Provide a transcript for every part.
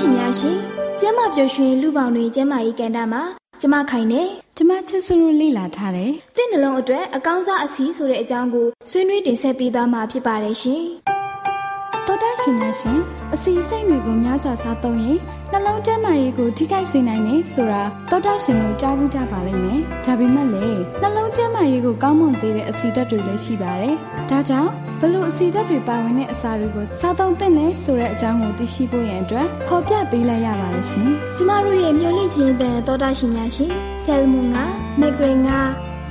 ရှင်များရှင်ကျမ်းမာပျော်ရွှင်လူပေါင်းတွင်ကျမ်းမာရေးကဏ္ဍမှာကျမခိုင်နေကျမချစ်စွန်းလေးလာထားတယ်တင့်နှလုံးအတွက်အကောင်းစားအစီဆိုတဲ့အကြောင်းကိုဆွေးနွေးတင်ဆက်ပေးသွားမှာဖြစ်ပါတယ်ရှင်။ တော်တာရှင်များရှင်အစီအစိတ်တွေကိုများစွာစားသုံးရင်နှလုံးကျန်းမာရေးကိုထိခိုက်စေနိုင်တယ်ဆိုတာတော်တာရှင်တို့ကြားဘူးကြပါလိမ့်မယ်။ဒါပေမဲ့လည်းနှလုံးကျန်းမာရေးကိုကောင်းမွန်စေတဲ့အစီဓာတ်တွေလည်းရှိပါတယ်။ဒါကြောင့်ဘလို့အစီဓာတ်တွေပါဝင်တဲ့အစာတွေကိုစားသုံးသင့်လဲဆိုတဲ့အကြောင်းကိုသိရှိဖို့ရန်အတွက်ဖော်ပြပေးလိုက်ရပါတယ်ရှင်။ကျမတို့ရဲ့မျော်လင့်ခြင်းအတန်တော်တာရှင်များရှင်ဆယ်လ်မွန်ငါမက်ဂရင်ငါ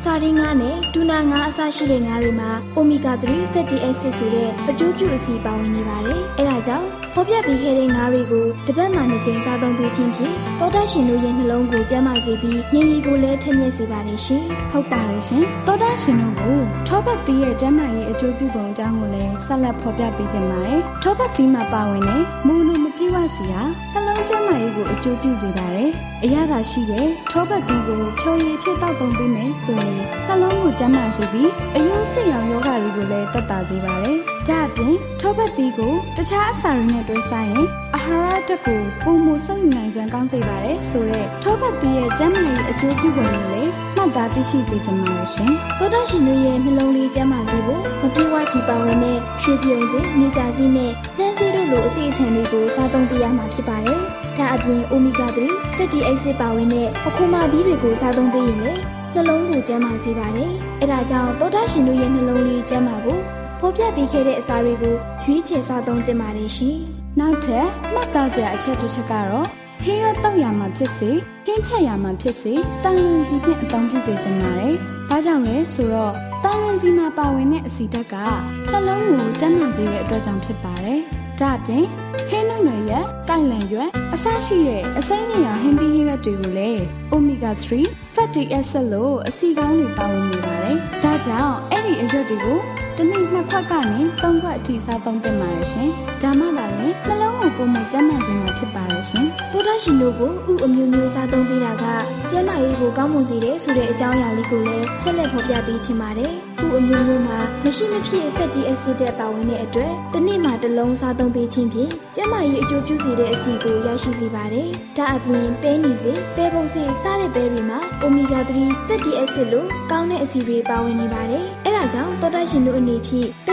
စာရင်းငါနဲ့ဒူနာငါအစရှိတဲ့ငါတွေမှာအိုမီဂါ3 fatty acid ဆိုတဲ့အကျိုးပြုအဆီပါဝင်နေပါတယ်။အဲဒါကြောင့်ဖော်ပြပေးခဲ့တဲ့ငါးတွေကိုတစ်ပတ်မှနှစ်ကြိမ်စားသုံးပေးခြင်းဖြင့်တောတာရှင်တို့ရဲ့နှလုံးကိုကျန်းမာစေပြီးဉာဏ်ရည်ကိုလည်းထက်မြက်စေပါတယ်ရှင်ဟုတ်ပါတယ်ရှင်သောတာရှင်တို့ကိုထောပတ်သီးရဲ့ကျန်းမာရေးအကျိုးပြုပုံအကြောင်းကိုလည်းဆက်လက်ဖော်ပြပေးကြပါမယ်ထောပတ်သီးမှာပါဝင်တဲ့မူလိုမပြည့် ဝစီဟာနှလုံးကျန်းမာရေးကိုအကျိုးပြုစေပါတယ်အရသာရှိတဲ့ထောပတ်သီးကိုဖြောရည်ဖြစ်တောက်သုံးပေးမယ်ဆိုရင်နှလုံးကိုကျန်းမာစေပြီးအယုံစစ်ရောင်ယောဂတွေကိုလည်းတက်တာစေပါတယ်ဒါအပြင်ထောပတ်သီးကိုတခြားအစာတွေနဲ့တွဲစားရင်အာ ဟာရဓာတ်ကိုပုံမှုစုံယူနိုင်စွမ်းကောင်းစေပါတယ်ဆိုတော့ထောပတ်သီးရဲ့ကျန်းမာရေးအကျိုးပြုပုံကိုလည်းမှတ်သားသိရှိစေချင်ပါတယ်ရှင်။တောတာရှင်တို့ရဲ့နှလုံးလေးကျန်းမာစေဖို့မပြေဝစီပါဝင်တဲ့ရွှေပြုံစင်နေကြစည်းနဲ့နှမ်းစည်းတို့လိုအစီအစဉ်တွေကိုစားသုံးပေးရမှာဖြစ်ပါတယ်။ဒါအပြင်အိုမီဂါ3 fatty acid ပါဝင်တဲ့အခွန်မာသီးတွေကိုစားသုံးပေးရင်လည်းနှလုံးကိုကျန်းမာစေပါတယ်။အဲဒါကြောင့်တောတာရှင်တို့ရဲ့နှလုံးလေးကျန်းမာဖို့ဖော်ပြပေးခဲ့တဲ့အစာတွေကိုရွေးချယ်စားသုံးသင့်ပါတယ်ရှင်။ နောက်ထပ်မှတ်သားစရာအချက်တစ်ချက်ကတော့ဟင်းရတောက်ရမှာဖြစ်စေဟင်းချက်ရမှာဖြစ်စေတန်လွင်စီဖြင့်အသုံးပြုစေချင်ပါတယ်။ဘာကြောင့်လဲဆိုတော့တန်လွင်စီမှာပါဝင်တဲ့အဆီဓာတ်ကနှလုံးကိုကျန်းမာစေတဲ့အတွက်ကြောင့်ဖြစ်ပါတယ်။ဒါ့အပြင်ဟင်းနုံတွေရဲ့ကိုင်လန်ရွက်အဆရှိတဲ့အစိမ်းညံဟင်းသီးရွက်တွေကိုလည်း omega 3 fatty acid လို့အဆီကောင်းတွေပါဝင်နေပါတယ်။ဒါကြောင့်အဲ့ဒီအရွက်တွေကို တစ်နေ့နှစ်ခွက်ကနေသုံးခွက်အထိစားသုံးသင့်ပါတယ်ရှင်။ဒါမှသာလေနှလုံးကိုပုံမှန်ကျန်းမာစေမှာဖြစ်ပါတယ်ရှင်။တောတာရှင်တို့ကိုဥအမျိုးမျိုးစားသုံးပေးတာကကျန်းမာရေးကိုကောင်းမွန်စေတယ်ဆိုတဲ့အကြောင်းအရာလေးကိုလည်းဆက်လက်ဖော်ပြပေးချင်ပါတယ်။ဥအမျိုးမျိုးမှာမရှိမဖြစ် fatty acid တွေပါဝင်တဲ့အတွက်တစ်နေ့မှာတစ်လုံးစားသုံးပေးခြင်းဖြင့်ကျန်းမာရေးအကျိုးပြုစေတဲ့အဆီကိုရရှိစေပါတယ်။ဒါအပြင်ပဲနီစေပဲပုံစေစားတဲ့ပဲတွေမှာ omega 3 fatty acid လို့ကောင်းတဲ့အဆီတွေပါဝင်နေပါတယ်။အဲဒါကြောင့်တောတာရှင်တို့အနေဖြင့်ပဲအ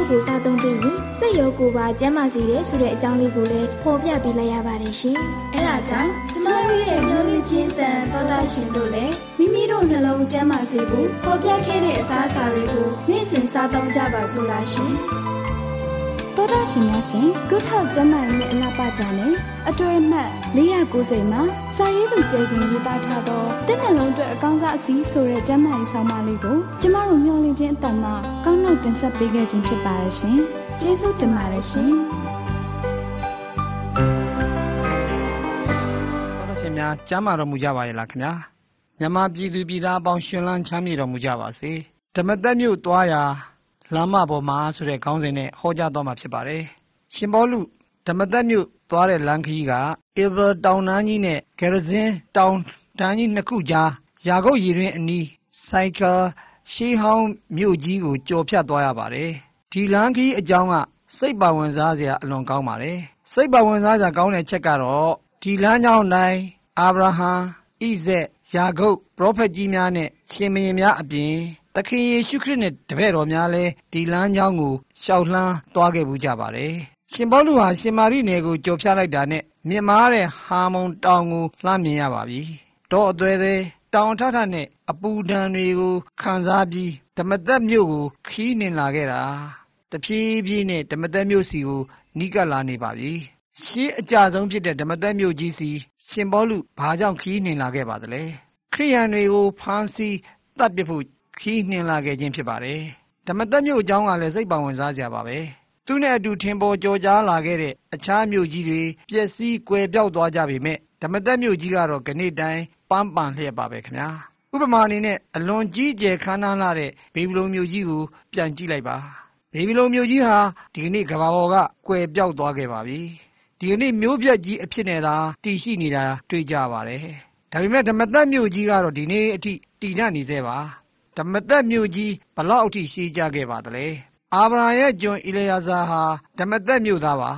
မျိုးမျိုးကိုစားသုံးပေးရင်စက်ရောကိုပါကျန်းမာစေတယ်ဆိုတဲ့အကြောင်းလေးကိုလည်းဖော်ပြပေးလိုက်ရပါတယ်ရှင်။အဲဒါကြောင့်ကျမတို့ရဲ့မျော်လင့်ခြင်းတန်တော်တာရှင်တို့လည်းမိမိတို့နှလုံးကျန်းမာစေဖို့ဖော်ပြခဲ့တဲ့အစားအစာတွေကိုနေ့စဉ်စားသုံးကြပါစို့လားရှင် သောတာရှင်များရှင် Good Health ကျန်းမာရေးနဲ့အလားပါကြနဲ့အတွဲမှတ်490မှာစာရေးသူကျဲစဉ်ရေးသားထားသောတစ်နှလုံးအတွက်အကောင်းစားအစည်းဆိုတဲ့ကျန်းမာရေးဆောင်မလေးကိုကျမတို့မျှဝင့်ခြင်းအတန်မှကောင်းနှုတ်တင်ဆက်ပေးခဲ့ခြင်းဖြစ်ပါတယ်ရှင်။ကျေးဇူးတင်ပါတယ်ရှင်။တော်ရှင်များကျမ်းမာတော်မူကြပါရဲ့လားခင်ဗျာမြန်မာပြည်သူပြည်သားအပေါင်းရှင်လန်းချမ်းမြေတော်မူကြပါစေဓမ္မသက်မြို့သွားရာ လမ်းမပေါ်မှာဆိုတဲ့ခေါင်းစဉ်နဲ့ဟောကြားသွားမှာဖြစ်ပါတယ်။ရှင်ဘောလူဓမ္မသက်မြို့သွားတဲ့လမ်းခရီးကအေဗယ်တောင်တန်းကြီးနဲ့ဂရဇင်းတောင်တန်းကြီးနှစ်ခုကြားယာကုပ်ရည်တွင်အနီးစိုက်ကယ်ရှေးဟောင်းမြို့ကြီးကိုကျော်ဖြတ်သွားရပါတယ်။ဒီလမ်းခရီးအကြောင်းကစိတ်ပါဝင်စားစရာအလွန်ကောင်းပါတယ်။စိတ်ပါဝင်စားစရာကောင်းတဲ့ချက်ကတော့ဒီလမ်းကြောင်းတိုင်းအာဗြဟံဣဇက်ယာကုပ်ပရောဖက်ကြီးများနဲ့ရှင်မင်းများအပြင် သခင်ယေရှုခရစ်နဲ့တပည့်တော်များလည်းဒီလမ်းကြောင်းကိုရှောက်လှမ်းသွားခဲ့ဘူးကြပါတယ်။ရှင်ဘောလူဟာရှင်မာရိနယ်ကိုကြော်ဖြတ်လိုက်တာနဲ့မြင့်မားတဲ့ဟာမုံတောင်ကိုလှမ်းမြင်ရပါပြီ။တော့အသွဲသေးတောင်ထထနဲ့အပူဒဏ်တွေကိုခံစားပြီးဓမ္မသက်မြို့ကိုခီးနှင်လာခဲ့တာတဖြည်းဖြည်းနဲ့ဓမ္မသက်မြို့စီကိုနီးကပ်လာနေပါပြီ။ရှေးအကြဆုံးဖြစ်တဲ့ဓမ္မသက်မြို့ကြီးစီရှင်ဘောလူဘာကြောင့်ခီးနှင်လာခဲ့ပါသလဲ။ခရိယန်တွေကိုဖမ်းဆီးတပ်ပစ်ဖို့ ခီးနှင်လာခဲ့ခြင်းဖြစ်ပါတယ်။ဓမ္မသက်မြို့အကြောင်းကလည်းစိတ်ပါဝင်စားစရာပါပဲ။သူနဲ့အတူထင်ပေါ်ကြော်ကြားလာခဲ့တဲ့အခြားမြို့ကြီးတွေပျက်စီးကွယ်ပြောက်သွားကြပေမဲ့ဓမ္မသက်မြို့ကြီးကတော့ခဏတိုင်းပန်းပန်လျက်ပါပဲခင်ဗျာ။ဥပမာအနေနဲ့အလွန်ကြီးကျယ်ခမ်းနားလာတဲ့ဘေဘီလုံမြို့ကြီးကိုပြန်ကြည့်လိုက်ပါ။ဘေဘီလုံမြို့ကြီးဟာဒီကနေ့ကမ္ဘာပေါ်ကကွယ်ပြောက်သွားခဲ့ပါပြီ။ဒီကနေ့မြို့ပြက်ကြီးအဖြစ်နဲ့သာတည်ရှိနေတာတွေ့ကြပါတယ်။ဒါပေမဲ့ဓမ္မသက်မြို့ကြီးကတော့ဒီနေ့အထိတည်နေသေးပါ။ ဓမ္မသက်မြို့ကြီးဘလောက်အထိရှိကြခဲ့ပါသလဲအာဗြဟံရဲ့ကျွန်အီလျာဇာဟာဓမ္မသက်မြို့သားပါ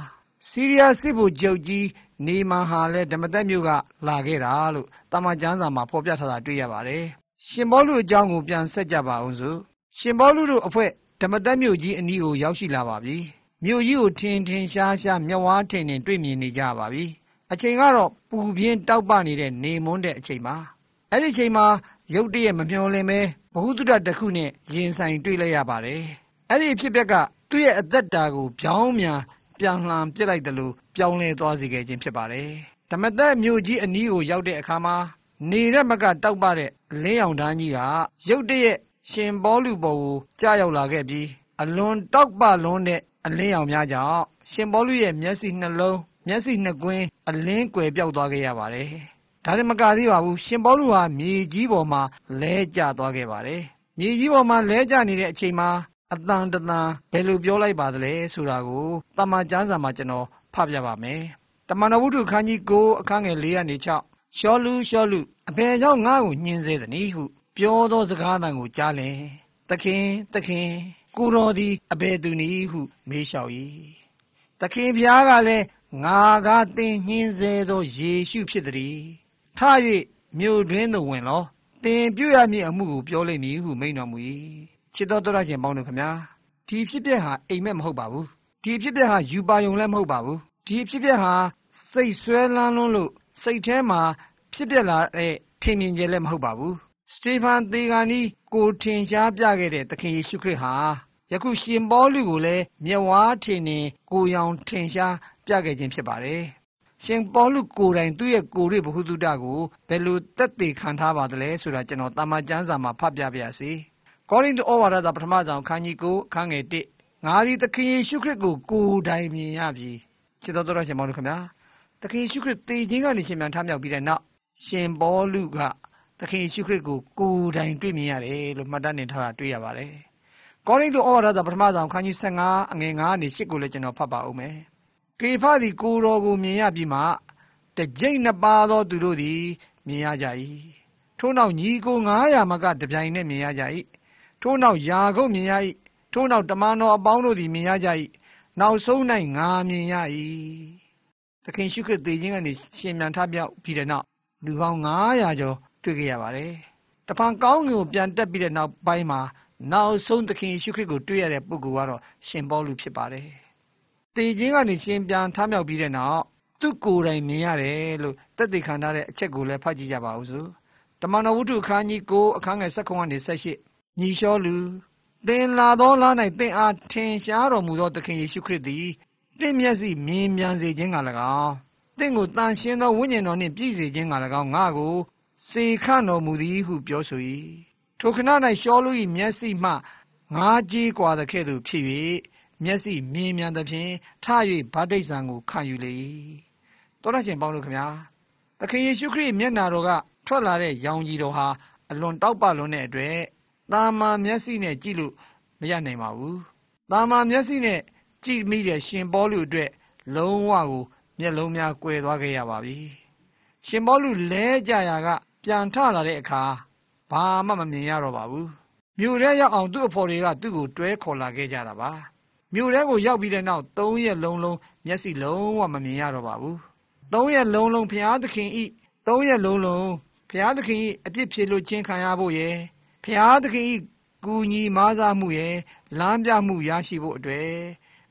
စီးရီးယားစစ်ဗိုလ်ချုပ်ကြီးနေမန်ဟာလည်းဓမ္မသက်မြို့ကလာခဲ့တာလို့တာမန်ကျမ်းစာမှာဖော်ပြထားတာတွေ့ရပါတယ်ရှင်ဘောလူအကြောင်းကိုပြန်ဆက်ကြပါအောင်စို့ရှင်ဘောလူတို့အဖွဲ့ဓမ္မသက်မြို့ကြီးအနီးကိုရောက်ရှိလာပါပြီမြို့ကြီးကိုထင်ထင်ရှားရှားမျက်ဝါးထင်ထင်တွေ့မြင်နေကြပါပြီအချိန်ကတော့ပူပြင်းတောက်ပနေတဲ့နေမွန်းတဲ့အချိန်ပါအဲ့ဒီအချိန်မှာရုတ်တရက်မမျှော်လင့်ပဲ ဘ ഹു တုတတစ်ခုနဲ့ရင်ဆိုင်တွေ့လိုက်ရပါတယ်။အဲ့ဒီဖြစ်ပျက်ကသူ့ရဲ့အသက်တာကိုပြောင်းမြန်ပြန်လှန်ပစ်လိုက်တယ်လို့ပြောင်းလဲသွားစေခဲ့ခြင်းဖြစ်ပါတယ်။ဓမ္မသက်မြို့ကြီးအနီးကိုရောက်တဲ့အခါမှာနေတဲ့မကတောက်ပတဲ့လင်းရောင်တန်းကြီးကရုတ်တရက်ရှင်ဘောလူပေါ်ကိုကြားရောက်လာခဲ့ပြီးအလွန်တောက်ပလွန်းတဲ့အလင်းရောင်များကြောင့်ရှင်ဘောလူရဲ့မျက်စိနှလုံးမျက်စိနှစ်ကွင်းအလင်းကွယ်ပြောက်သွားခဲ့ရပါတယ်။ ဒါလည်းမကသေးပါဘူးရှင်ပေါလုဟာမြေကြီးပေါ်မှာလဲကျသွားခဲ့ပါတယ်မြေကြီးပေါ်မှာလဲကျနေတဲ့အချိန်မှာအတန်တန်ဘယ်လိုပြောလိုက်ပါသလဲဆိုတာကိုတမန်ကျမ်းစာမှာကျွန်တော်ဖတ်ပြပါမယ်တမန်တော်ဝုဒ္ဓခန်းကြီး9အခန်းငယ်4ကနေ6ရှောလူရှောလူအဘယ်ကြောင့်ငါ့ကိုညှင်းစေသနည်းဟုပြောသောစကားသံကိုကြားလင်သခင်သခင်ကိုတော်သည်အဘယ်သူနည်းဟု မေးလျှောက်၏သခင်ဖျားကလည်းငါကသင်ညှင်းစေသောယေရှုဖြစ်သည် ထ၍မြို့တွင်သို့ဝင်လောတင်ပြုရမည့်အမှုကိုပြောလိမ့်မည်ဟုမိန့်တော်မူ၏ချစ်တော်တော်ချင်းပေါင်းတို့ခမညာဒီဖြစ်ပျက်ဟာအိမ်မက်မဟုတ်ပါဘူးဒီဖြစ်ပျက်ဟာယူပါယုံလည်းမဟုတ်ပါဘူးဒီဖြစ်ပျက်ဟာစိတ်ဆွဲလန်းလွန်းလို့စိတ်ထဲမှာဖြစ်ပျက်လာတဲ့ထင်မြင်ကြလည်းမဟုတ်ပါဘူးစတေဖန်သေဂာနီကိုထင်ရှားပြခဲ့တဲ့သခင်ယေရှုခရစ်ဟာယခုရှင်ပေါလုကိုလည်းမျက်ဝါးထင်နေကိုရောင်ထင်ရှားပြခဲ့ခြင်းဖြစ်ပါတယ် ရှင်ပေါလုကိုယ်တိုင်သူ့ရဲ့ကိုယ်ရိဗဟုသုတကိုဘယ်လိုသက်သေခံထားပါသလဲဆိုတာကျွန်တော်တာမန်ကျမ်းစာမှာဖတ်ပြပါရစေ။ကောရိန္သုဩဝါဒစာပထမဆုံးခန်းကြီး9ခန်းငယ်1ငါသည်သခင်ယေရှုခရစ်ကိုကိုယ်တိုင်မြင်ရပြီ။ချစ်တော်တော်ရှင်ပေါလုခင်ဗျာသခင်ယေရှုခရစ်တည်ခြင်းကနေရှင်ပြန်ထမြောက်ပြီးတဲ့နောက်ရှင်ပေါလုကသခင်ယေရှုခရစ်ကိုကိုယ်တိုင်တွေ့မြင်ရတယ်လို့မှတ်တမ်းတင်ထားတာတွေ့ရပါတယ်။ကောရိန္သုဩဝါဒစာပထမဆုံးခန်းကြီး15အငယ်9ကနေ10ကိုလည်းကျွန်တော်ဖတ်ပါဦးမယ်။ ကေဖသည်ကိုတော်ကိုမြင်ရပြီးမှတကြိတ်နှစ်ပါးသောသူတို့သည် မြင်ရကြ၏ထို့နောက်ညီကို900မကတပြိုင်နက်မြင်ရကြ၏ထို့နောက်ယာကုပ်မြင်ရ၏ထို့နောက်တမန်တော်အပေါင်းတို့သည်မြင်ရကြ၏နောက်ဆုံး၌ငါမြင်ရ၏သခင်ရှုခရစ်သေခြင်းကနေရှင်မြန်ထပြောက်ပြီးတဲ့နောက်လူပေါင်း900ကျော်တွေ့ကြရပါတယ်တဖန်ကောင်းငင်ကိုပြန်တက်ပြီးတဲ့နောက်ပိုင်းမှာနောက်ဆုံးသခင်ရှုခရစ်ကိုတွေ့ရတဲ့ပုဂ္ဂိုလ်ကတော့ရှင်ပေါလုဖြစ်ပါတယ် တေခြင်းကနေရှင်ပြန်ထမြောက်ပြီးတဲ့နောက်သူ့ကိုယ်တိုင်မြင်ရတယ်လို့တက်တည်ခံထားတဲ့အချက်ကိုလည်းဖတ်ကြည့်ကြပါဦးစို့တမန်တော်ဝုဒ္ဓအခန်းကြီး9အခန်းငယ်7ကနေ18ညီလျှောလူသင်လာသောလ၌သင်အားထင်ရှားတော်မူသောသခင်ယေရှုခရစ်သည်သင်မျက်စိမြင်မြန်စေခြင်းက၎င်းသင်ကိုတန်ရှင်းသောဝိညာဉ်တော်နှင့်ပြည့်စေခြင်းက၎င်းငါကိုစေခန့်တော်မူသည်ဟုပြောဆို၏ထိုခဏ၌ရှောလူ၏မျက်စိမှငါးကြီးกว่าသကဲ့သို့ဖြစ်၍ မျက်စိမြင်မြန်သဖြင့်ထ၍ဗတ္တိဇံကိုခံယူလေ၏တော်ရရှင်ပေါင်းတို့ခမညာသခင်ယေရှုခရစ်မျက်နာတော်ကထွက်လာတဲ့ရောင်ကြီးတော်ဟာအလွန်တောက်ပလွန်းတဲ့အတွက်တာမာမျက်စိနဲ့ကြည့်လို့မရနိုင်ပါဘူးတာမာမျက်စိနဲ့ကြည့်မိတဲ့ရှင်ပေါလုအတွက်လုံးဝကိုမျက်လုံးများကွယ်သွားခဲ့ရပါပြီရှင်ပေါလုလဲကြရာကပြန်ထလာတဲ့အခါဘာမှမမြင်ရတော့ပါဘူးမြို့ထဲရောက်အောင်သူ့အဖော်တွေကသူ့ကိုတွဲခေါ်လာခဲ့ကြတာပါ မြို့ထဲကိုရောက်ပြီးတဲ့နောက်၃ရက်လုံးလုံးမျက်စိလုံးဝမမြင်ရတော့ပါဘူး၃ရက်လုံးလုံးဘုရားသခင်ဤ၃ရက်လုံးလုံးဘုရားသခင်ဤအပြစ်ဖြေလို့ချင်းခံရဖို့ရယ်ဘုရားသခင်ဤကူညီမားစားမှုရယ်လမ်းပြမှုရရှိဖို့အတွက်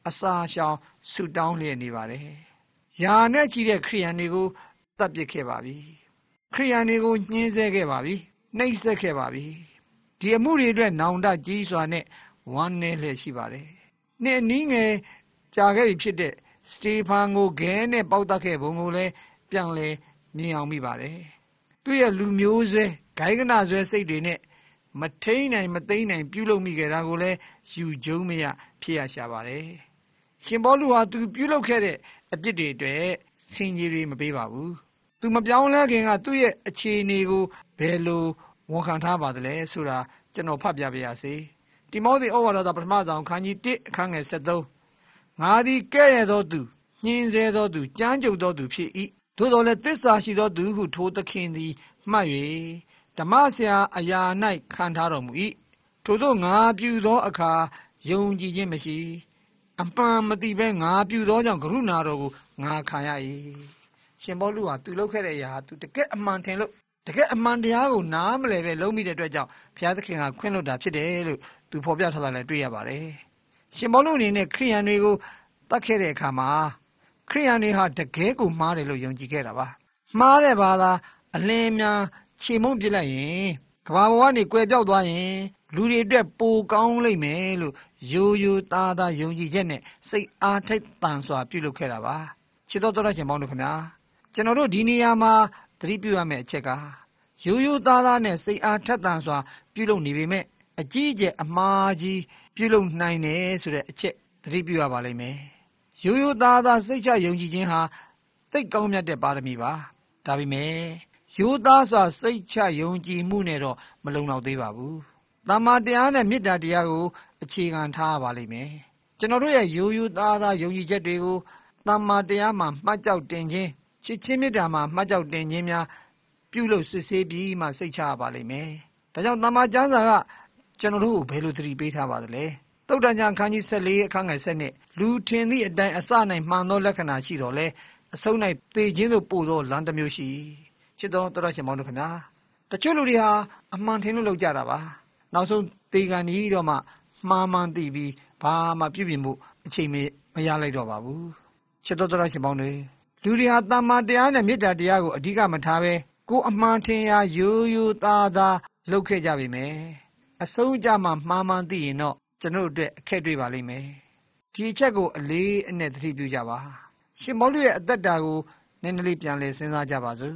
အစာရှောင်ဆုတောင်းလျက်နေပါတယ်။ယာနဲ့ကြည့်တဲ့ခရိယန်တွေကိုတတ်ပစ်ခဲ့ပါပြီ။ခရိယန်တွေကိုညှင်းဆဲခဲ့ပါပြီ။နှိပ်စက်ခဲ့ပါပြီ။ဒီအမှုတွေအတွက်နောင်တကြီးစွာနဲ့ဝမ်းနည်းလျက်ရှိပါတယ်။ နှစ်အနည်းငယ်ကြာခဲ့ပြီဖြစ်တဲ့စတေဖန်ကိုဂဲနဲ့ပေါက်တတ်ခဲ့ပုံကိုလည်းပြန်လဲမြင်အောင်မိပါတယ်။သူ့ရဲ့လူမျိုးဆွဲဂိုင်းကနာဆွဲစိတ်တွေနဲ့မထိန်နိုင်မသိမ့်နိုင်ပြုလုပ်မိကြတာကိုလည်းယူကျုံမရဖြစ်ရရှာပါတယ်။ရှင်ဘောလူဟာသူပြုလုပ်ခဲ့တဲ့အပြစ်တွေအတွက်ဆင်ကြီးတွေမပေးပါဘူး။သူမပြောင်းလဲခင်ကသူ့ရဲ့အခြေအနေကိုဘယ်လိုဝန်ခံထားပါသလဲဆိုတာကျွန်တော်ဖတ်ပြပါရစေ။ တိမောသေဩဝါဒသာပထမဆောင်ခန်းကြီး1အခန်းငယ်73ငါသည်ကဲ့ရဲ့သောသူညှင်းဆဲသောသူကြမ်းကြုတ်သောသူဖြစ်၏သို့တော်လည်းတစ္ဆာရှိသောသူဟုထိုသခင်သည်မှတ်၍ဓမ္မဆရာအရာ၌ခံထားတော်မူ၏ထို့သောငါပြုသောအခါယုံကြည်ခြင်းမရှိ အမှန်မသိဘဲငါပြုသောကြောင့်ကရုဏာတော်ကိုငါခံရ၏ရှင်ဘောလူဟာသူလုပ်ခဲ့တဲ့အရာသူတကယ်အမှန်ထင်လို့တကယ်အမှန်တရားကိုနားမလည်ပဲလုံးမိတဲ့အတွက်ကြောင့်ဘုရားသခင်ကခွင့်လွှတ်တာဖြစ်တယ်လို့ သူဖော်ပြထားတာလည်းတွေ့ရပါတယ်ရှင်ဘောလူအနေနဲ့ခရိယန်တွေကိုတတ်ခဲ့တဲ့အခါမှာခရိယန်တွေဟာတကယ်ကိုမှားတယ်လို့ယုံကြည်ခဲ့တာပါမှားတဲ့ဘာသာအလင်းများခြေမုံပြစ်လိုက်ရင်ကဘာဘဝကနေကွယ်ပြောက်သွားရင်လူတွေအတွက်ပိုကောင်းလိမ့်မယ်လို့ရိုးရိုးသားသားယုံကြည်ချက်နဲ့စိတ်အားထိတ်တန်စွာပြုလုပ်ခဲ့တာပါချစ်တော်တော်ရှင်ပေါင်းတို့ခင်ဗျာကျွန်တော်တို့ဒီနေရာမှာသတိပြုရမယ့်အချက်ကရိုးရိုးသားသားနဲ့စိတ်အားထက်သန်စွာပြုလုပ်နေပေမဲ့ အကြီးအကျယ်အမှားကြီးပြုလုပ်နိုင်တယ်ဆိုတဲ့အချက်သတိပြုရပါလိမ့်မယ်ရိုးရိုးသားသားစိတ်ချယုံကြည်ခြင်းဟာသိတ်ကောင်းမြတ်တဲ့ပါရမီပါဒါပေမဲ့ရိုးသားစွာစိတ်ချယုံကြည်မှုနဲ့တော့မလုံလောက်သေးပါဘူး။တမ္မာတရားနဲ့မေတ္တာတရားကိုအခြေခံထားပါလိမ့်မယ်။ကျွန်တော်တို့ရဲ့ရိုးရိုးသားသားယုံကြည်ချက်တွေကိုတမ္မာတရားမှာမှတ်ကြောက်တင်ခြင်းချစ်ချင်းမေတ္တာမှာမှတ်ကြောက်တင်ခြင်းများပြုလို့စစ်ဆေးပြီးမှစိတ်ချပါလိမ့်မယ်။ဒါကြောင့်တမ္မာကျမ်းစာက ကျွန်တော်တို့ကိုဘယ်လိုသတိပေးထားပါသလဲ။တုတ်တန်ကျမ်းခန်းကြီး14အခန်းငယ်7နဲ့လူထင်သည့်အတိုင်းအစ၌မှန်သောလက္ခဏာရှိတော်လဲအဆုံး၌သေခြင်းသို့ပို့သောလမ်းတစ်မျိုးရှိချစ်တော်တော်ရှင်မောင်တို့ခင်ဗျာတချို့လူတွေဟာအမှန်ထင်လို့လုပ်ကြတာပါနောက်ဆုံးသေကန်ကြီးတော့မှမှားမှန်သိပြီးဘာမှပြုပြင်မှုအချိန်မရလိုက်တော့ပါဘူးချစ်တော်တော်ရှင်မောင်တွေလူတွေဟာတမ္မာတရားနဲ့မေတ္တာတရားကိုအဓိကမထားဘဲကိုယ်အမှန်ထင်ရာရိုးရိုးသားသားလုပ်ခဲ့ကြပြီမယ် အဆုံးကြမှာမှားမှန်သိရင်တော့ကျွန်တော်တို့အတွက်အခက်တွေ့ပါလိမ့်မယ်ဒီအချက်ကိုအလေးအနက်သတိပြုကြပါရှင်မောလူရဲ့အသက်တာကိုနည်းနည်းလေးပြန်လည်စဉ်းစားကြပါစို့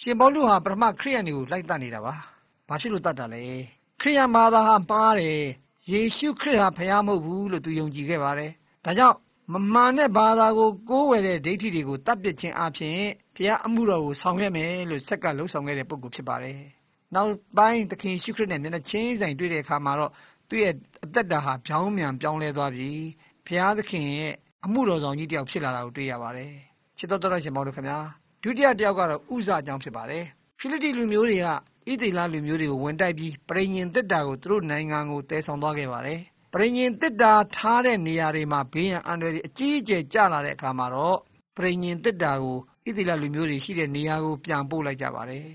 ရှင်ပေါလုဟာပထမခရိယန်တွေကိုလိုက်တတ်နေတာပါ။ဘာဖြစ်လို့တတ်တာလဲ။ခရိယန်ဘာသာဟာမှားတယ်။ယေရှုခရစ်ဟာဖျားမဟုတ်ဘူးလို့သူယုံကြည်ခဲ့ပါတယ်။ဒါကြောင့်မမှန်တဲ့ဘာသာကိုကိုးဝယ်တဲ့ဒိဋ္ဌိတွေကိုတတ်ပစ်ခြင်းအပြင်ဖျားအမှုတော်ကိုဆောင်ရွက်မယ်လို့ဆက်ကလှုပ်ဆောင်ခဲ့တဲ့ပုဂ္ဂိုလ်ဖြစ်ပါတယ်။ နောက်ပိုင်းသခင်ရှုခရစ်နဲ့မျက်နှာချင်းဆိုင်တွေ့တဲ့အခါမှာတော့သူ့ရဲ့အသက်တာဟာပြောင်းမြန်ပြောင်းလဲသွားပြီ။ဖျားသခင်ရဲ့အမှုတော်ဆောင်ကြီးတယောက်ဖြစ်လာတာကိုတွေ့ရပါတယ်။ချစ်တော်တော်ရှင်ပေါလုခင်ဗျာ။ဒုတိယတယောက်ကတော့ဥဇအကြောင်းဖြစ်ပါတယ်ဖိလိတိလူမျိုးတွေကဣသေလလူမျိုးတွေကိုဝင်တိုက်ပြီးပရိညင်တစ်တာကိုသူတို့နိုင်ငံကိုတည်ဆောင်သွားခဲ့ပါတယ်ပရိညင်တစ်တာထားတဲ့နေရာတွေမှာဘေးရန်အန္တရာယ်အကြီးအကျယ်ကျလာတဲ့အခါမှာတော့ပရိညင်တစ်တာကိုဣသေလလူမျိုးတွေရှိတဲ့နေရာကိုပြန်ပို့လိုက်ကြပါတယ်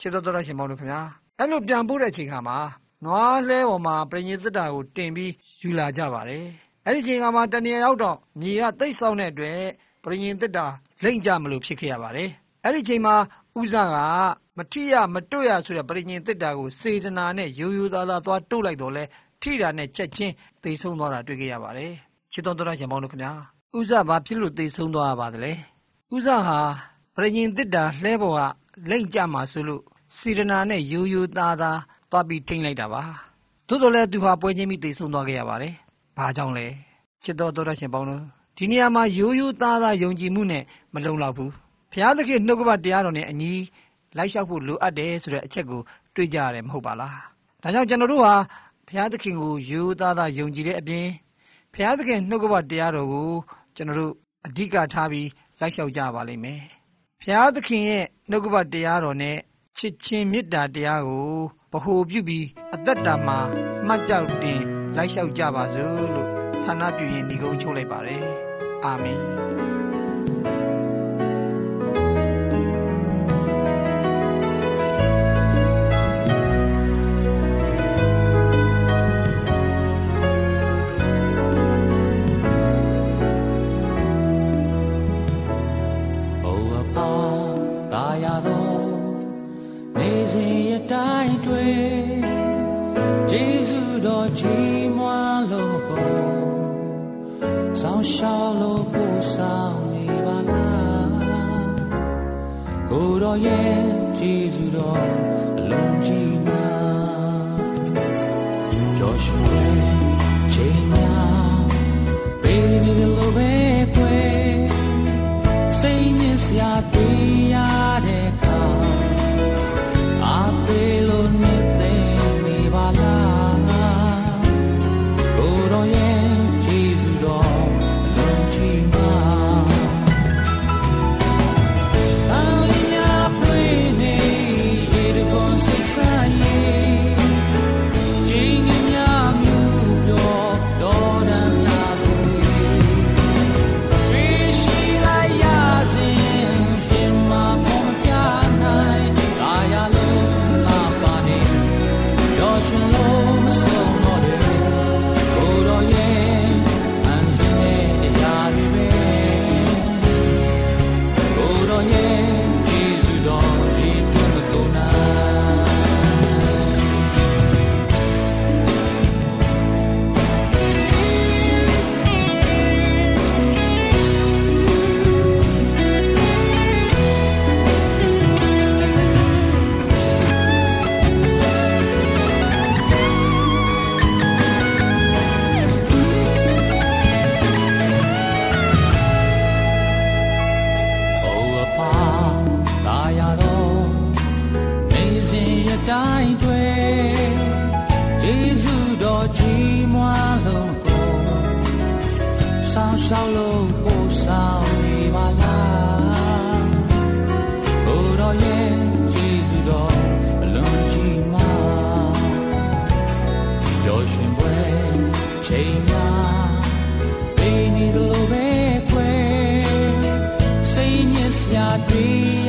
ချစ်တော်တော်ရှင်မောင်တို့ခင်ဗျာအဲ့လိုပြန်ပို့တဲ့အချိန်ခါမှာနွားလဲပေါ်မှာပရိညင်တစ်တာကိုတင်ပြီးယူလာကြပါတယ်အဲ့ဒီချိန်ခါမှာတနေရာရောက်တော့မြေကတိတ်ဆောင်းတဲ့အတွက်ပရိညင်တစ်တာလိမ့်ကြမလို့ဖြစ်ခဲ့ရပါတယ်အဲ့ဒီချိန်မှာဥဇကမထိရမတွရဆိုတဲ့ပရိညင်တစ်တာကိုစေတနာနဲ့ရိုးရိုးသားသားသွားတို့လိုက်တော့လဲထိတာနဲ့ချက်ချင်းသိဆုံးသွားတာတွေ့ခဲ့ရပါတယ်ချစ်တော်တော်ရှင်ပေါင်းတို့ခင်ဗျာဥဇဘာဖြစ်လို့သိဆုံးသွားရပါသလဲဥဇဟာပရိညင်တစ်တာလှဲပေါ်ကလိမ့်ကြမှာဆိုလို့ စေတနာနဲ့ရိုးရိုးသားသားသွားပြီးထိမ့်လိုက်တာပါသို့တော်လည်းသူဟာပွဲချင်းပြီးတိတ်ဆုံးသွားခဲ့ရပါတယ်ဘာကြောင့်လဲချစ်တော်တော်ရရှင်ပေါင်းတို့ဒီနေရာမှာရိုးရိုးသားသားယုံကြည်မှုနဲ့မလုံလောက်ဘူးဘုရားသခင်နှုတ်ကပတရားတော်နဲ့အညီလိုက်လျှောက်ဖို့လိုအပ်တယ်ဆိုတဲ့အချက်ကိုတွေ့ကြရတယ်မဟုတ်ပါလားဒါကြောင့်ကျွန်တော်တို့ဟာဘုရားသခင်ကိုရိုးသားသားယုံကြည်တဲ့အပြင်ဘုရားသခင်နှုတ်ကပတရားတော်ကိုကျွန်တော်တို့အဓိကထားပြီးလိုက်လျှောက်ကြပါလိမ့်မယ်ဘုရားသခင်ရဲ့နှုတ်ကပတရားတော်နဲ့ ချစ်ခြင်းမေတ္တာတရားကိုဗဟိုပြုပြီးအသက်တာမှာမှတ်ကြောက်တင်လိုက်လျှောက်ကြပါစို့လို့ဆန္ဒပြုရင်းဒီကုန်းချုပ်လိုက်ပါတယ်အာမင် 多寂寞路不够，少少路不少你吧啦，古多也记住多龙记那，就是为寂寞，baby 路被归，谁念下对呀？not be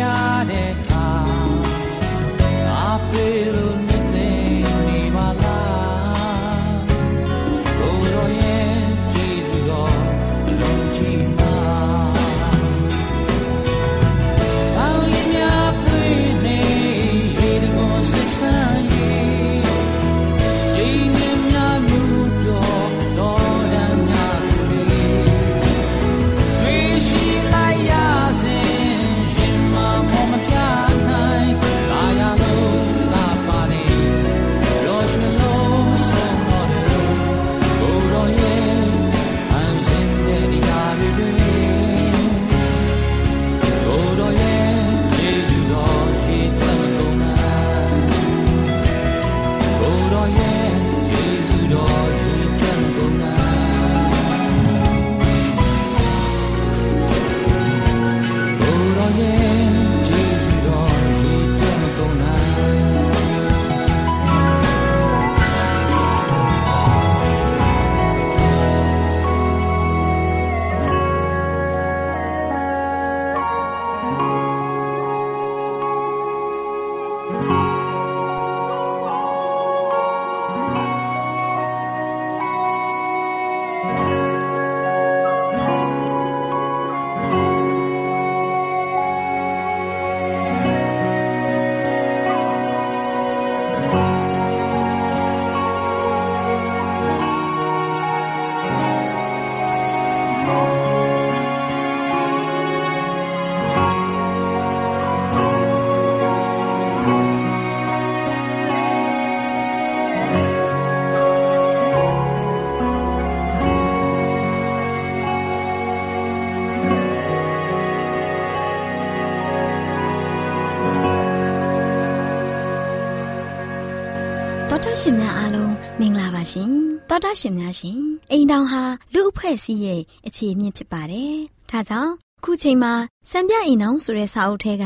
အားလုံးမင်္ဂလာပါရှင်တောတာရှင်များရှင်အိမ်တောင်ဟာလူအဖွဲ့အစည်းရဲ့အခြေအမြင့်ဖြစ်ပါတယ်ဒါကြောင့်ခုချိန်မှာစံပြအိမ်တောင်ဆိုတဲ့စာအုပ်ထဲက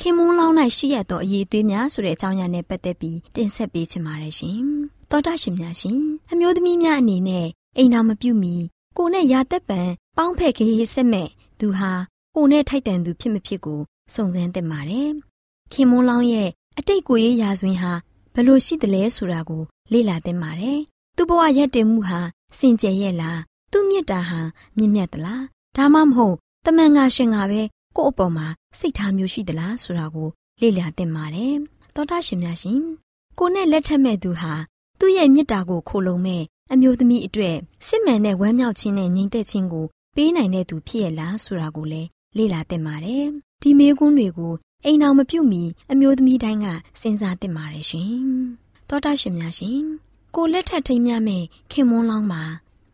ခင်မွန်းလောင်း၌ရှိရသောအရေးသွေးများဆိုတဲ့အကြောင်းအရာနဲ့ပတ်သက်ပြီးတင်ဆက်ပေးချင်ပါတယ်ရှင်တောတာရှင်များရှင်အမျိုးသမီးများအနေနဲ့အိမ်တောင်မပြုတ်မီကိုနဲ့ရာသက်ပံပေါင်းဖက်ခေးဆက်မဲ့သူဟာကိုနဲ့ထိုက်တန်သူဖြစ်မဖြစ်ကိုစုံစမ်းသင့်ပါတယ်ခင်မွန်းလောင်းရဲ့အတိတ်ကိုရေးရာဇဝင်ဟာ ဘလို့ရှိတယ်လဲဆိုတာကို လေ့လာသင့်ပါတယ်။သူ့ဘဝရက်တည်မှုဟာစင်ကြယ်ရဲ့လား။သူ့မြတ်တာဟာမြင့်မြတ်သလား။ဒါမှမဟုတ်တမန်ငါရှင်ကပဲကို့အပေါ်မှာစိတ်ထားမျိုးရှိသလားဆိုတာကိုလေ့လာသင့်ပါတယ်။သောတာရှင်များရှင်ကိုနဲ့လက်ထက်မဲ့သူဟာသူ့ရဲ့မြတ်တာကိုခိုလုံမဲ့အမျိုးသမီးအတွေ့စစ်မှန်တဲ့ဝမ်းမြောက်ခြင်းနဲ့ငြိမ်သက်ခြင်းကိုပေးနိုင်တဲ့သူဖြစ်ရလားဆိုတာကိုလည်းလေ့လာသင့်ပါတယ်။ဒီမေးခွန်းတွေကို အိမ်အောင်မပြုတ်မီအမျိုးသမီးတိုင်းကစဉ်းစားသင့်ပါတယ်ရှင်။သောတာရှင်များရှင်ကိုလက်ထက်ထိမ်းမြမဲ့ခင်မွန်းလောင်းမှာ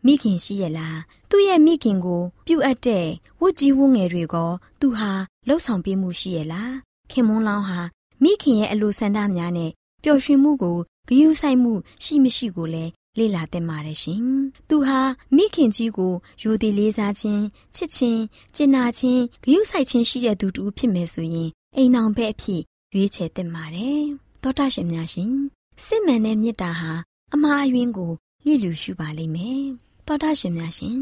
မိခင်ရှိရလားသူ့ရဲ့မိခင်ကိုပြုတ်အပ်တဲ့ဝတ်ကြီးဝတ်ငယ်တွေကသူဟာလှုပ်ဆောင်ပေးမှုရှိရလားခင်မွန်းလောင်းဟာမိခင်ရဲ့အလိုဆန္ဒများနဲ့ပျော်ရွှင်မှုကိုဂရုစိုက်မှုရှိမရှိကိုလည်းလေ့လာသင့်ပါတယ်ရှင်။သူဟာမိခင်ကြီးကိုယိုသည်လေးစားခြင်းချစ်ခြင်းကျင်နာခြင်းဂရုစိုက်ခြင်းရှိတဲ့သူတူဖြစ်မယ်ဆိုရင် အိမ်အောင်ဘက်အဖြစ်ရွေးချယ်သင့်ပါတယ်။သောတာရှင်များရှင်စစ်မှန်တဲ့မေတ္တာဟာအမှားအယွင်းကိုလျှိလူရှုပါလိမ့်မယ်။သောတာရှင်များရှင်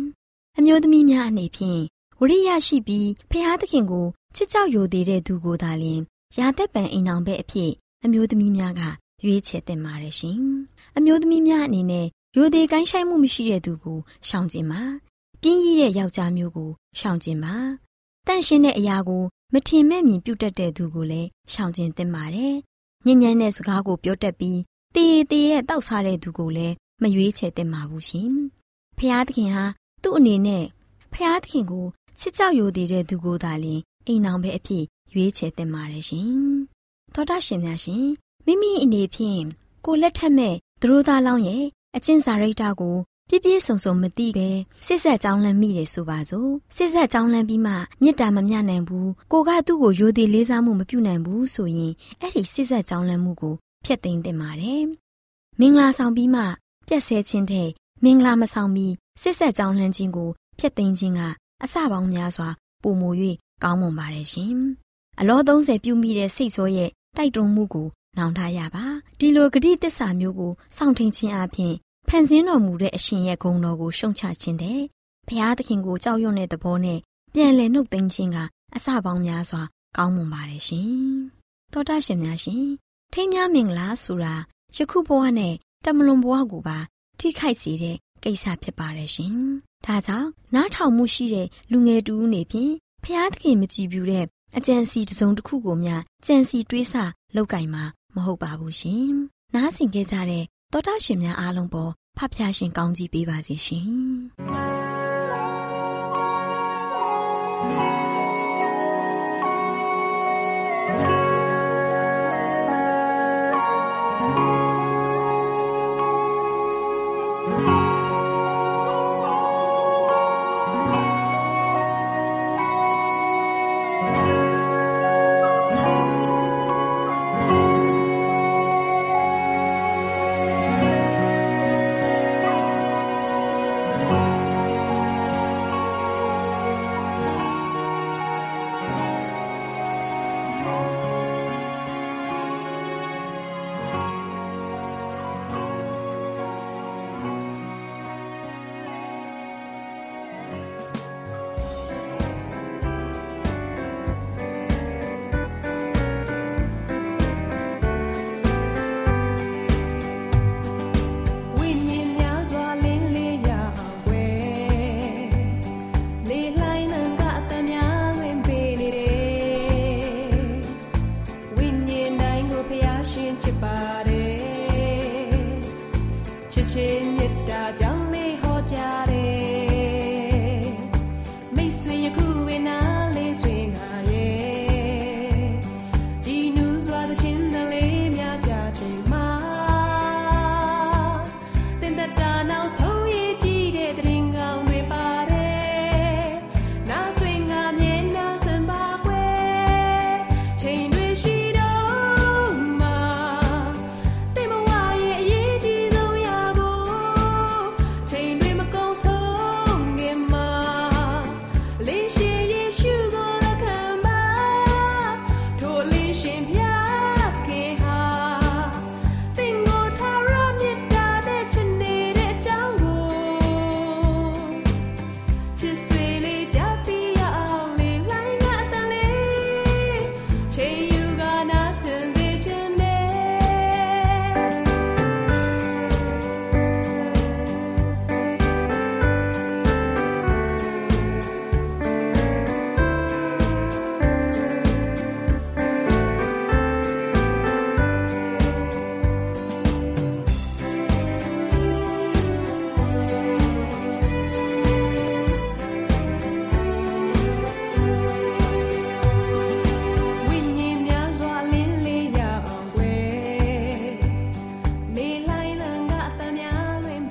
အမျိုးသမီးများအနေဖြင့်ဝရိယရှိပြီးဖះသခင်ကိုချစ်ကြောက်ယိုသေးတဲ့သူကိုသာလျှင်ရာသက်ပံအိမ်အောင်ဘက်အဖြစ်အမျိုးသမီးများကရွေးချယ်သင့်ပါတယ်ရှင်။အမျိုးသမီးများအနေနဲ့ရိုသေကိုင်းဆိုင်မှုမရှိတဲ့သူကိုရှောင်ကျင်ပါ။ပြင်းရည်တဲ့ယောက်ျားမျိုးကိုရှောင်ကျင်ပါ။တန့်ရှင်းတဲ့အရာကို မထင်မဲ့မြင်ပြုတ်တတ်တဲ့သူကိုလည်းရှောင်ကျင်သင့်ပါတယ်။ညဉ့်ညမ်းတဲ့စကားကိုပြောတတ်ပြီးတေးတေးရဲ့တောက်စားတဲ့သူကိုလည်းမရွေးချယ်သင့်ပါဘူးရှင်။ဖျားသခင်ဟာသူ့အနေနဲ့ဖျားသခင်ကိုချစ်ကြောက်ယိုသေးတဲ့သူကိုသာလျှင်အိမ်အောင်ပဲအဖြစ်ရွေးချယ်သင့်ပါတယ်ရှင်။သောတာရှင်များရှင်မိမိအနေဖြင့်ကိုလက်ထက်မဲ့သူတို့သားလောင်းရဲ့အချင်းစာရိတ်တာကို ပြည့်ပြည့်စုံစုံမသိပဲစစ်ဆက်ကြောင်းလန့်မိတယ်ဆိုပါစို့စစ်ဆက်ကြောင်းလန့်ပြီးမှမေတ္တာမမျှနိုင်ဘူးကိုကသူ့ကိုယိုသေးလေးစားမှုမပြုနိုင်ဘူးဆိုရင်အဲ့ဒီစစ်ဆက်ကြောင်းလန့်မှုကိုဖျက်သိမ်းသင့်ပါတယ်မင်္ဂလာဆောင်ပြီးမှပြက်ဆဲခြင်းတဲ့မင်္ဂလာမဆောင်ပြီးစစ်ဆက်ကြောင်းလန့်ခြင်းကိုဖျက်သိမ်းခြင်းကအစပေါင်းများစွာပုံမူ၍ကောင်းမွန်ပါတယ်ရှင်အလော30ပြုမိတဲ့စိတ်ဆိုးရဲ့တိုက်တွန်းမှုကိုနောင်ထားရပါဒီလိုဂတိတစ္ဆာမျိုးကိုစောင့်ထင်ခြင်းအပြင် ဖန်ဆင်းတော်မူတဲ့အရှင်ရဲ့ဂုဏ်တော်ကိုရှုံချခြင်းတဲ့ဘုရားသခင်ကိုကြောက်ရွံ့တဲ့သဘောနဲ့ပြန်လည်နှုတ်သိမ်းခြင်းကအစပေါင်းများစွာ ကောင်းမွန်ပါတယ်ရှင်သောတာရှင်များရှင်ထိမ်းများမင်္ဂလာဆိုတာယခုဘဝနဲ့တမလွန်ဘဝကိုပါ ထိခိုက်စေတဲ့ကိစ္စဖြစ်ပါတယ်ရှင်ဒါကြောင့်နားထောင်မှုရှိတဲ့လူငယ်တူဦးနေဖြင့်ဖျားသခင်မကြည်ပြူတဲ့အကြံစီတစုံတစ်ခုကိုများကြံစီတွေးဆလောက်ကင်မှာမဟုတ်ပါဘူးရှင်နားဆင်ကြကြတဲ့ သောတာရှင်များအားလုံးပေါ်ဖဖျားရှင်ကောင်းကြီးပေးပါစေရှင်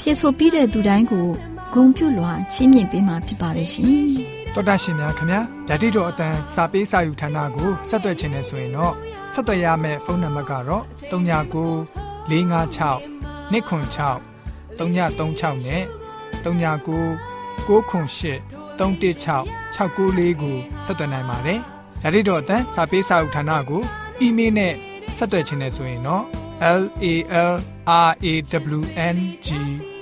ဖြစ်ဆိုပြီးတဲ့သူတိုင်းကိုဂုံပြုလွှာချီးမြှင့်ပေးမှာဖြစ်ပါတယ်ရှင်တော်တာရှင်များခင်ဗျာဓာတိတော်အတန်းစာပေးစာယူဌာနကိုဆက်သွယ်ခြင်းနဲ့ဆိုရင်တော့ဆက်သွယ်ရမယ့်ဖုန်းနံပါတ်ကတော့39 656 296 336နဲ့39 698 316 694ကိုဆက်သွင်းနိုင်ပါတယ်။ဒါ့အပြင်အတန်းစာပေးစာဥထာဏာကိုအီးမေးလ်နဲ့ဆက်သွယ်ခြင်းနဲ့ဆိုရင်တော့ l a l r a w n g